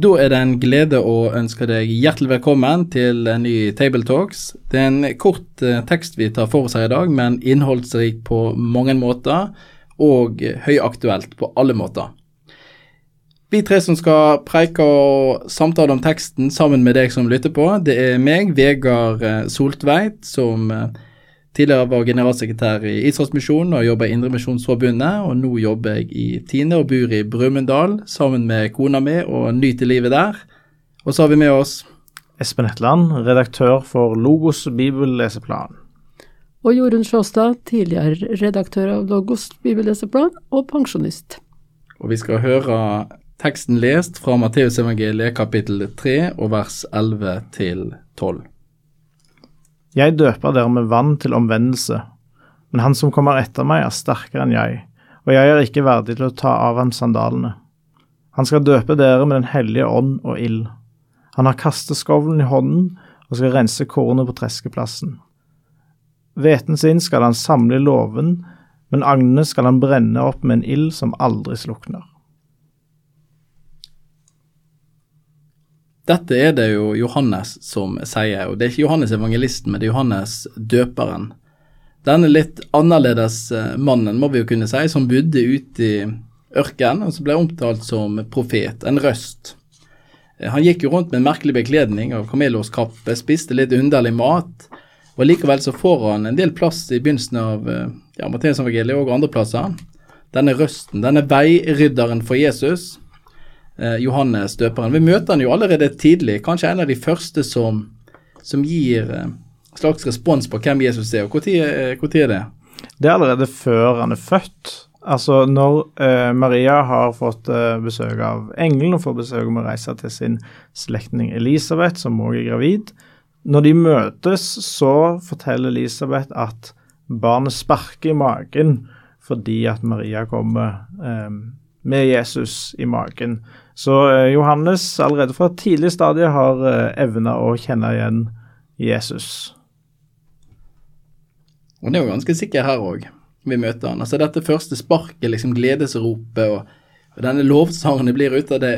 Da er det en glede å ønske deg hjertelig velkommen til en ny Table Talks. Det er en kort eh, tekst vi tar for oss her i dag, men innholdsrik på mange måter og høyaktuelt på alle måter. Vi tre som skal preike og samtale om teksten sammen med deg som lytter på, det er meg, Vegard eh, Soltveit, som eh, tidligere var generalsekretær i Israelsmisjonen og jobba i Indremisjonsforbundet, og nå jobber jeg i Tine og bor i Brumunddal sammen med kona mi og nyter livet der. Og så har vi med oss Espen Hetland, redaktør for Logos bibelleseplan. Og Jorunn Sjåstad, tidligere redaktør av Logos bibelleseplan og pensjonist. Og vi skal høre Teksten lest fra Matteusevangeliet kapittel 3 og vers 11 til 12. Jeg døper dere med vann til omvendelse, men han som kommer etter meg er sterkere enn jeg, og jeg er ikke verdig til å ta av ham sandalene. Han skal døpe dere med Den hellige ånd og ild. Han har kasteskovlen i hånden og skal rense kornet på treskeplassen. Hveten sin skal han samle i låven, men agnene skal han brenne opp med en ild som aldri slukner. Dette er det jo Johannes som sier, og det er ikke Johannes evangelisten, men det er Johannes døperen. Denne litt annerledes eh, mannen, må vi jo kunne si, som bodde ute i ørkenen, og som ble omtalt som profet, en røst. Eh, han gikk jo rundt med en merkelig bekledning av kamelårskappe, spiste litt underlig mat, og likevel så får han en del plass i begynnelsen av ja, ja, Matteusevangeliet og andre plasser. Denne røsten, denne veirydderen for Jesus, eh, Johannes døperen. Vi møter han jo allerede tidlig, kanskje en av de første som, som gir eh, slags respons på hvem Jesus er. og Når eh, er det? Det er allerede før han er født. Altså når eh, Maria har fått eh, besøk av engelen og får besøk om å reise til sin slektning Elisabeth, som òg er gravid. Når de møtes, så forteller Elisabeth at barnet sparker i magen fordi at Maria kommer eh, med Jesus i magen. Så eh, Johannes allerede fra tidlig stadie har eh, evna å kjenne igjen Jesus. Og det er jo ganske sikkert her òg vi møter han. Altså Dette første sparket, liksom gledesropet og, og denne lovsangen det blir ut av det,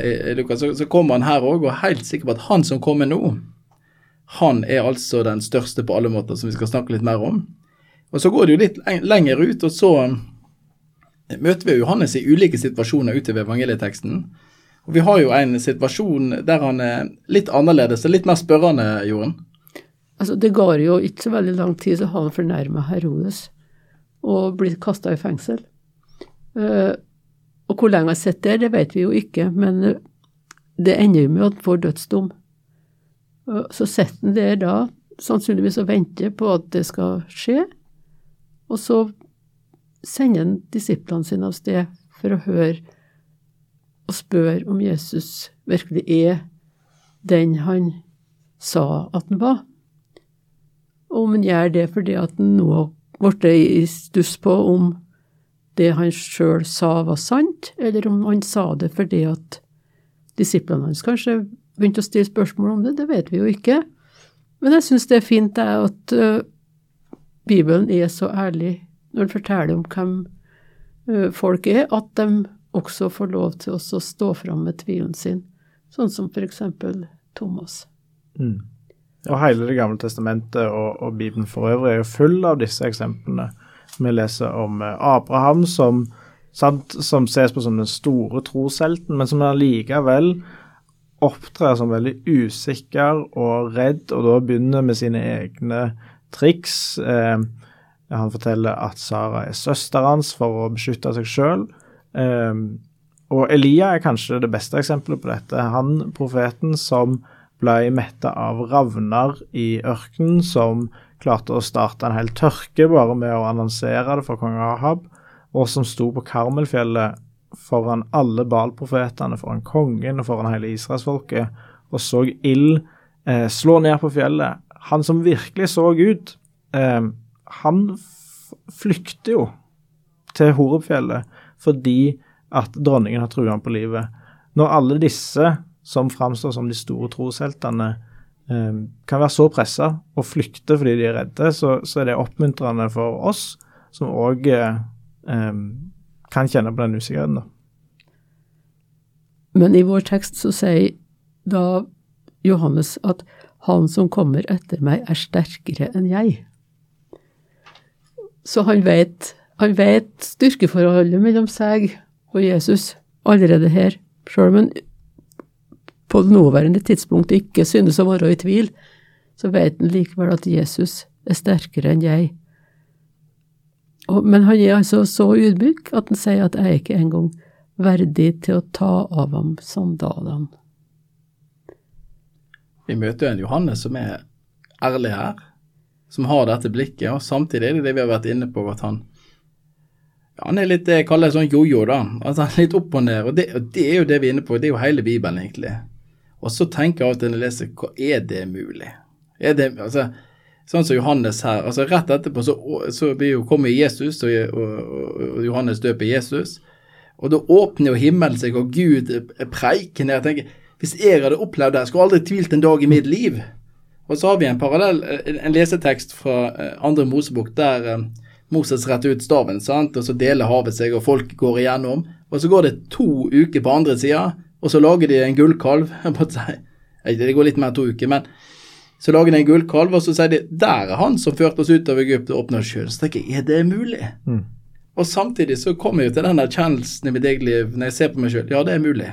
så, så kommer han her òg og er helt sikker på at han som kommer nå, han er altså den største på alle måter, som vi skal snakke litt mer om. Og så går det jo litt lenger ut, og så møter vi Johannes i ulike situasjoner utover evangelieteksten. Og Vi har jo en situasjon der han er litt annerledes og litt mer spørrende, Jorunn. Altså, Det går jo ikke så veldig lang tid, så har han fornærma Herodes og blitt kasta i fengsel. Uh, og hvor lenge han sitter der, det vet vi jo ikke, men det ender jo med at han får dødsdom. Uh, så sitter han der da, sannsynligvis og venter på at det skal skje, og så sender han disiplene sine av sted for å høre og spør om Jesus virkelig er den han sa at han var. Og om han gjør det fordi at han nå blitt i stuss på om det han sjøl sa var sant, eller om han sa det fordi at disiplene hans kanskje begynte å stille spørsmål om det, det vet vi jo ikke. Men jeg syns det er fint at uh, Bibelen er så ærlig når den forteller om hvem uh, folk er, at de også får lov til å stå fram med tvilen sin, sånn som eksempel Thomas. Mm. Og hele Det gamle testamentet og, og, Bibelen for øvrig er jo full av disse eksemplene. Vi leser om eh, Abraham som, sant, som ses på som den store troshelten, men som allikevel opptrer som veldig usikker og redd, og da begynner med sine egne triks. Eh, han forteller at Sara er søsteren hans for å beskytte seg sjøl. Um, og Elia er kanskje det beste eksempelet på dette. Han profeten som ble metta av ravner i ørkenen, som klarte å starte en hel tørke bare med å annonsere det for kong Ahab, og som sto på Karmelfjellet foran alle Baal-profetene, foran kongen og foran hele israelsfolket, og så ild eh, slå ned på fjellet. Han som virkelig så ut, eh, han flykter jo til Horupfjellet fordi at dronningen har trua han på livet. Når alle disse som framstår som de store trosheltene, eh, kan være så pressa og flykte fordi de er redde, så, så er det oppmuntrende for oss som òg eh, eh, kan kjenne på den usikkerheten. da. Men i vår tekst så sier da Johannes at han som kommer etter meg, er sterkere enn jeg. Så han vet, han vet styrkeforholdet mellom seg og Jesus allerede her, sjøl om han på det nåværende tidspunkt ikke synes å være i tvil, så vet han likevel at Jesus er sterkere enn jeg. Og, men han er altså så ydmyk at han sier at jeg ikke engang verdig til å ta av ham sandalene. Vi møter jo en Johannes som er ærlig her, som har dette blikket, og samtidig er det det vi har vært inne på, at han ja, han er litt det jeg kaller sånn jojo, da. Altså han er litt opp og ned. Og det, og det, er jo det vi er inne på, det er jo hele Bibelen, egentlig. Og så tenker jeg av og til når jeg leser, hva er det mulig? Er det, altså, Sånn som Johannes her. altså Rett etterpå så, så kommer Jesus, og, og, og, Johannes døper Jesus. Og da åpner jo himmelen seg, og Gud preiker ned. Jeg tenker, Hvis jeg hadde opplevd det, skulle aldri tvilt en dag i mitt liv. Og så har vi en parallell, en lesetekst fra eh, andre Mosebok der eh, Moses retter ut staven, sant? og så deler havet seg, og folk går igjennom. Og så går det to uker på andre sida, og så lager de en gullkalv. Det går litt mer enn to uker, men så lager de en gullkalv, og så sier de der er han som førte oss ut av Egypt og åpna sjøen. Så tenker jeg, er det mulig? Mm. Og samtidig så kommer jeg til den erkjennelsen i mitt eget liv når jeg ser på meg sjøl. Ja, det er mulig.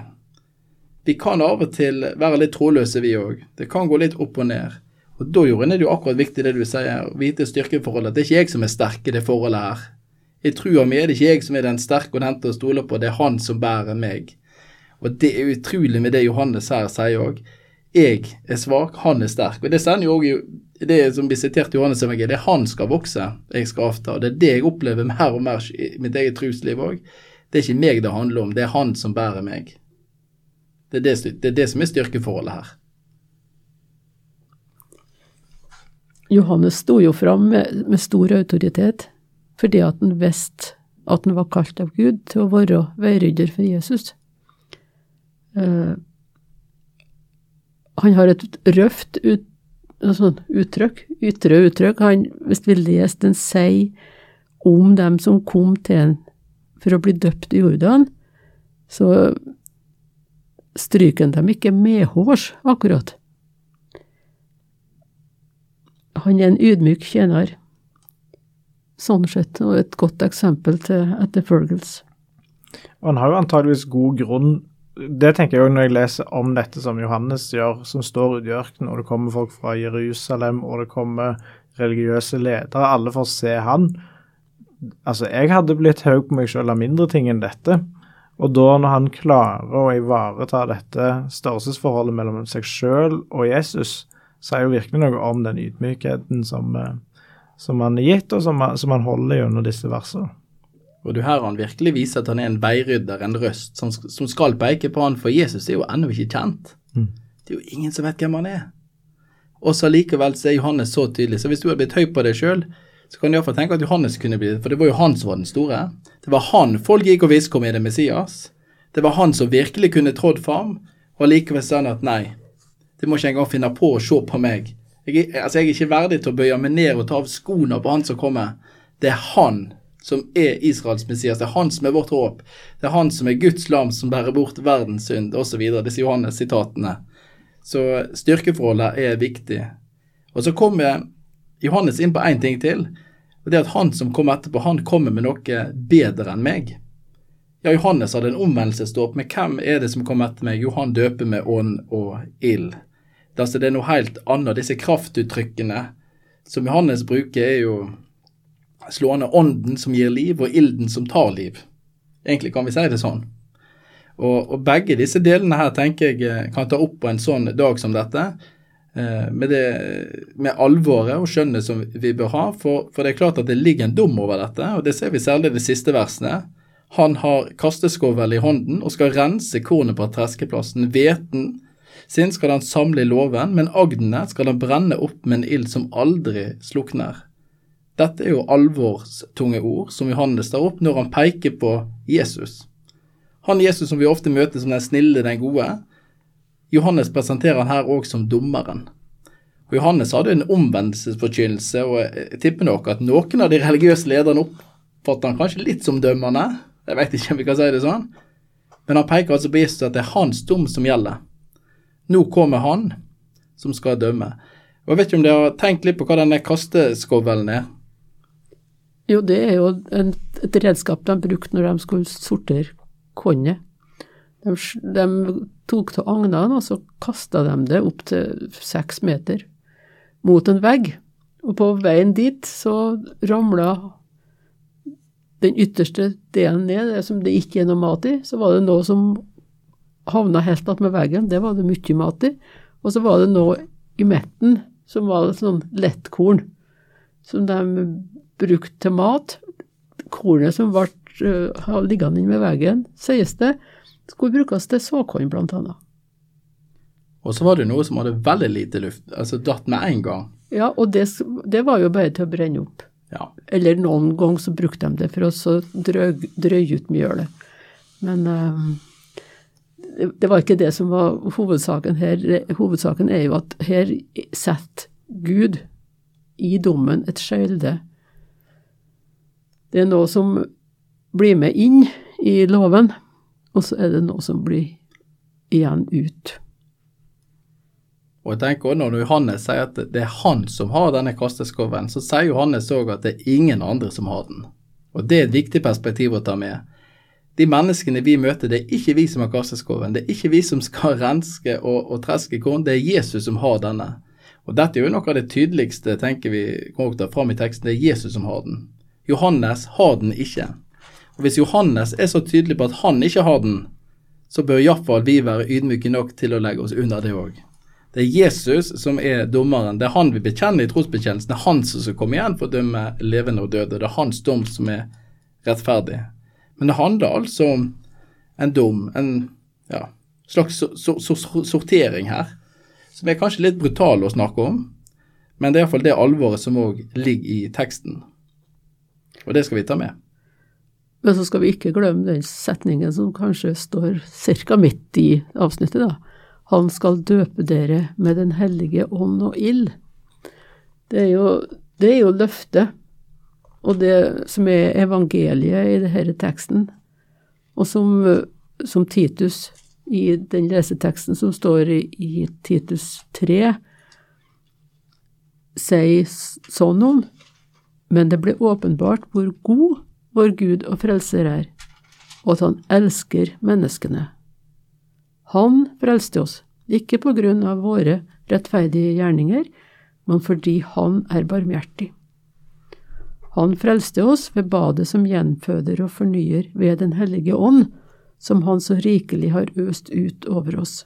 Vi kan av og til være litt trådløse, vi òg. Det kan gå litt opp og ned. Og da Jorunn, er det jo akkurat viktig det du sier, å vite styrkeforholdet. Det er ikke jeg som er sterk i det forholdet her. Trua mi er det ikke jeg som er den sterke og den til å stole på, det er han som bærer meg. Og det er utrolig med det Johannes her sier òg. Jeg er svak, han er sterk. Og det sender jo òg det som blir sitert i Johannes evangeliet, det er han skal vokse, jeg skal avta. Og det er det jeg opplever mer og mer i mitt eget trosliv òg. Det er ikke meg det handler om, det er han som bærer meg. Det er det, det, er det som er styrkeforholdet her. Johannes sto jo fram med, med stor autoritet fordi at han visste at han var kalt av Gud til å være veirydder for Jesus. Uh, han har et røft ut, sånn uttrykk, ytre uttrykk. Han, hvis vi leser den sier om dem som kom til ham for å bli døpt i Jordan, så stryker han dem ikke medhårs, akkurat. Han er en ydmyk tjener, sånn sett, og et godt eksempel til etterfølgelse. Han har jo antageligvis god grunn det tenker jeg òg når jeg leser om dette som Johannes gjør, som står ute i ørkenen, og det kommer folk fra Jerusalem, og det kommer religiøse ledere, alle får se han. Altså, jeg hadde blitt høy på meg sjøl av mindre ting enn dette. Og da når han klarer å ivareta dette størrelsesforholdet mellom seg sjøl og Jesus, sier jo virkelig noe om den ydmykheten som, eh, som han er gitt, og som, som han holder gjennom disse versene. Og du her han virkelig viser at han er en veirydder, en røst, som, som skal peke på han, for Jesus er jo ennå ikke kjent. Mm. Det er jo ingen som vet hvem han er. Og så likevel så er Johannes så tydelig. Så hvis du hadde blitt høy på deg sjøl, så kan du iallfall tenke at Johannes kunne bli det, for det var jo han som var den store. Det var han folk gikk og visste kom i det Messias. Det var han som virkelig kunne trådd fram, og likevel sa han at nei, det må ikke engang finne på å se på meg. Jeg, altså, jeg er ikke verdig til å bøye meg ned og ta av skoene på han som kommer. Det er han som er Israels Messias. Det er han som er vårt håp. Det er han som er Guds lam som bærer bort verdens synd, osv. Disse Johannes-sitatene. Så styrkeforholdet er viktig. Og så kommer Johannes inn på én ting til. og det er at Han som kommer etterpå, han kommer med noe bedre enn meg. Ja, Johannes hadde en omvendelsesdåp, men hvem er det som kommer etter meg? Jo, han døper med ånd og ild. Det, altså, det er noe helt annet. Disse kraftuttrykkene som Johannes bruker, er jo slående ånden som gir liv, og ilden som tar liv. Egentlig kan vi si det sånn. Og, og begge disse delene her tenker jeg eh, kan ta opp på en sånn dag som dette. Eh, med, det, med alvoret og skjønnet som vi bør ha. For, for, det er klart at det ligger en dom over dette, og det ser vi særlig i de siste versene. Han har kasteskovel i hånden og skal rense kornet på treskeplassen. Hveten sin skal han samle i låven, men agnene skal han brenne opp med en ild som aldri slukner. Dette er jo alvorstunge ord som Johannes tar opp når han peker på Jesus. Han Jesus som vi ofte møter som den snille, den gode. Johannes presenterer han her òg som dommeren. Og Johannes hadde en omvendelsesforkynnelse, og jeg tipper nok at noen av de religiøse lederne oppfatter han kanskje litt som dømmende. Jeg vet ikke om vi kan si det sånn. Men han peker altså på Jesus at det er hans dom som gjelder. Nå kommer han som skal dømme. Og Jeg vet ikke om dere har tenkt litt på hva denne kasteskovelen er? Jo, det er jo et redskap de brukte når de skulle sortere kornet. De, de, tok til agnene, og så kasta de det opp til seks meter mot en vegg. Og på veien dit så ramla den ytterste delen ned, det som det ikke er noe mat i. Så var det noe som havna helt attmed veggen, det var det mye mat i. Og så var det noe i midten som var sånn lettkorn, som de brukte til mat. Kornet som ble uh, liggende ved veggen, sies det, skulle brukes til såkorn, annet. Og så var det noe som hadde veldig lite luft, altså datt med en gang. Ja, og det, det var jo bare til å brenne opp. Ja. Eller noen ganger så brukte de det for å drøye ut mjølet. Men uh, det var ikke det som var hovedsaken her. Hovedsaken er jo at her setter Gud i dommen et skjelde. Det er noe som blir med inn i loven, og så er det noe som blir igjen ut. Og jeg tenker også Når Johannes sier at det er han som har denne kasteskoven, så sier Johannes òg at det er ingen andre som har den. Og Det er et viktig perspektiv å ta med. De menneskene vi møter, det er ikke vi som har kasteskoven. Det er ikke vi som skal renske og, og treske korn, det er Jesus som har denne. Og Dette er jo noe av det tydeligste tenker vi kommer fram i teksten. Det er Jesus som har den. Johannes har den ikke. Og Hvis Johannes er så tydelig på at han ikke har den, så bør iallfall vi være ydmyke nok til å legge oss under det òg. Det er Jesus som er dommeren. Det er han vi bekjenner i trosbekjennelsen. Det er han som skal komme igjen for å dømme levende og døde. Det er hans dom som er rettferdig. Men det handler altså om en dom, en ja, slags sortering her, som er kanskje litt brutal å snakke om. Men det er iallfall det alvoret som òg ligger i teksten. Og det skal vi ta med. Men så skal vi ikke glemme den setningen som kanskje står ca. midt i avsnittet, da han skal døpe dere med Den hellige ånd og ild. Det er jo, det jo løftet, og det som er evangeliet i denne teksten, og som, som Titus i den leseteksten som står i, i Titus 3, sier sånn om, men det ble åpenbart hvor god vår Gud og Frelser er, og at han elsker menneskene. Han frelste oss, ikke på grunn av våre rettferdige gjerninger, men fordi Han er barmhjertig. Han frelste oss ved badet som gjenføder og fornyer ved Den hellige ånd, som Han så rikelig har øst ut over oss,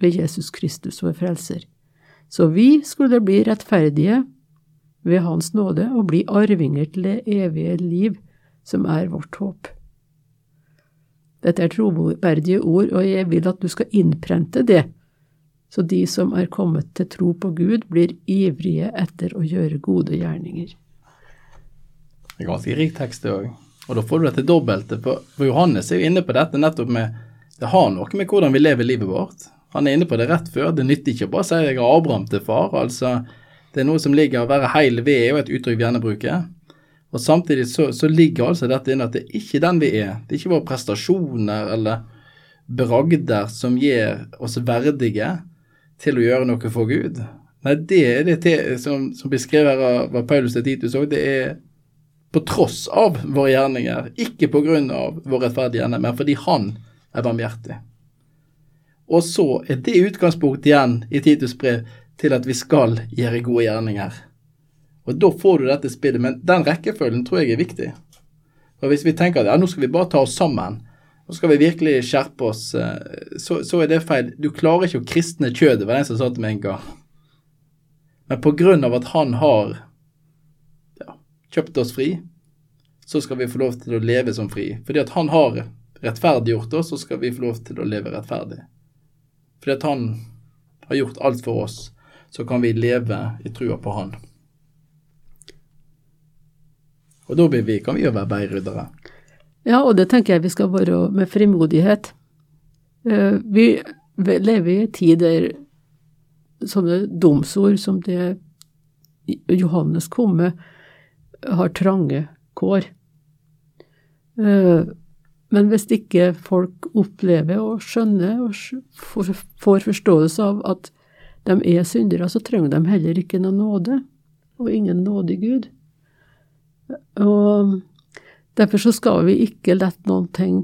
ved Jesus Kristus vår frelser. Så vi skulle bli rettferdige ved Hans nåde og bli arvinger til det evige liv, som er vårt håp. Dette er troverdige ord, og jeg vil at du skal innprente det, så de som er kommet til tro på Gud, blir ivrige etter å gjøre gode gjerninger. Det er ganske rik tekst, det òg. Og da får du dette dobbelte, for, Johannes er jo inne på dette nettopp med Det har noe med hvordan vi lever livet vårt. Han er inne på det rett før. Det nytter ikke å bare si jeg har Abraham til far. altså Det er noe som ligger å være heil ved, er jo et uttrykk vi gjerne bruker. Og samtidig så, så, ligger altså dette inne at det er ikke den vi er. Det er ikke våre prestasjoner eller bragder som gjør oss verdige til å gjøre noe for Gud. Nei, det er det til, som, som beskriver av, Paulus og Titus òg. Det er på tross av våre gjerninger, ikke på grunn av vår rettferdige ende, men fordi Han er barmhjertig. Og så er det utgangspunktet igjen i Titus brev til at vi skal gjøre gode gjerninger. Og Da får du dette spillet, men den rekkefølgen tror jeg er viktig. Og Hvis vi tenker at ja, nå skal vi bare ta oss sammen, nå skal vi virkelig skjerpe oss, eh, så, så er det feil. Du klarer ikke å kristne kjødet, var det en som sa til meg en gang. Men på grunn av at han har ja, kjøpt oss fri, så skal vi få lov til å leve som fri. Fordi at han har rettferdiggjort oss, så skal vi få lov til å leve rettferdig. Fordi at han har gjort alt for oss, så kan vi leve i trua på han. Og da vi, kan vi jo være veiryddere. Ja, og det tenker jeg vi skal være med frimodighet. Eh, vi lever i en tid der sånne domsord som det Johannes kom med, har trange kår. Eh, men hvis ikke folk opplever og skjønner og får forståelse av at de er syndere, så trenger de heller ikke noe nåde, og ingen nådig Gud. Og derfor så skal vi ikke la noen ting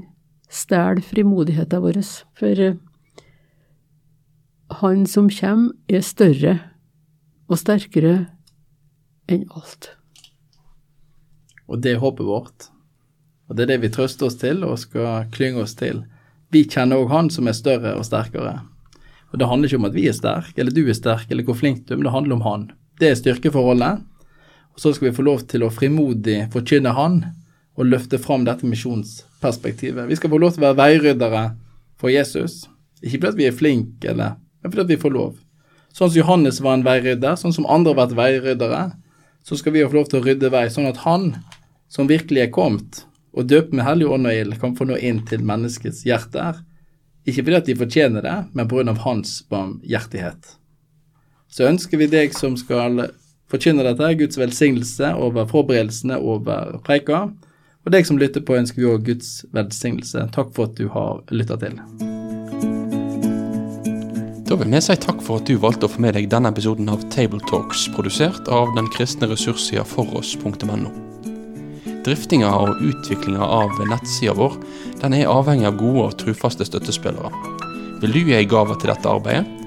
stjele frimodigheten vår, for eh, han som kommer, er større og sterkere enn alt. Og det er håpet vårt. Og det er det vi trøster oss til og skal klynge oss til. Vi kjenner òg Han som er større og sterkere. Og det handler ikke om at vi er sterke, eller du er sterk, eller hvor flink du er, men det handler om Han. Det er styrkeforholdet. Og så skal vi få lov til å frimodig forkynne Han og løfte fram dette misjonsperspektivet. Vi skal få lov til å være veiryddere for Jesus. Ikke fordi vi er flinke, eller, men fordi vi får lov. Sånn som Johannes var en veirydder, sånn som andre har vært veiryddere, så skal vi få lov til å rydde vei, sånn at han som virkelig er kommet, og døpt med Hellig ånd og ild, kan få nå inn til menneskets hjerter. Ikke fordi at de fortjener det, men pga. hans barmhjertighet. Så ønsker vi deg som skal forkynne dette, Guds velsignelse over forberedelsene over preika. Og deg som lytter på, ønsker vi òg Guds velsignelse. Takk for at du har lytta til. Da vil vi si takk for at du valgte å få med deg denne episoden av Tabletalks, produsert av den kristne ressurssida foross.no. Driftinga og utviklinga av nettsida vår den er avhengig av gode og trufaste støttespillere. Vil du gi ei gave til dette arbeidet?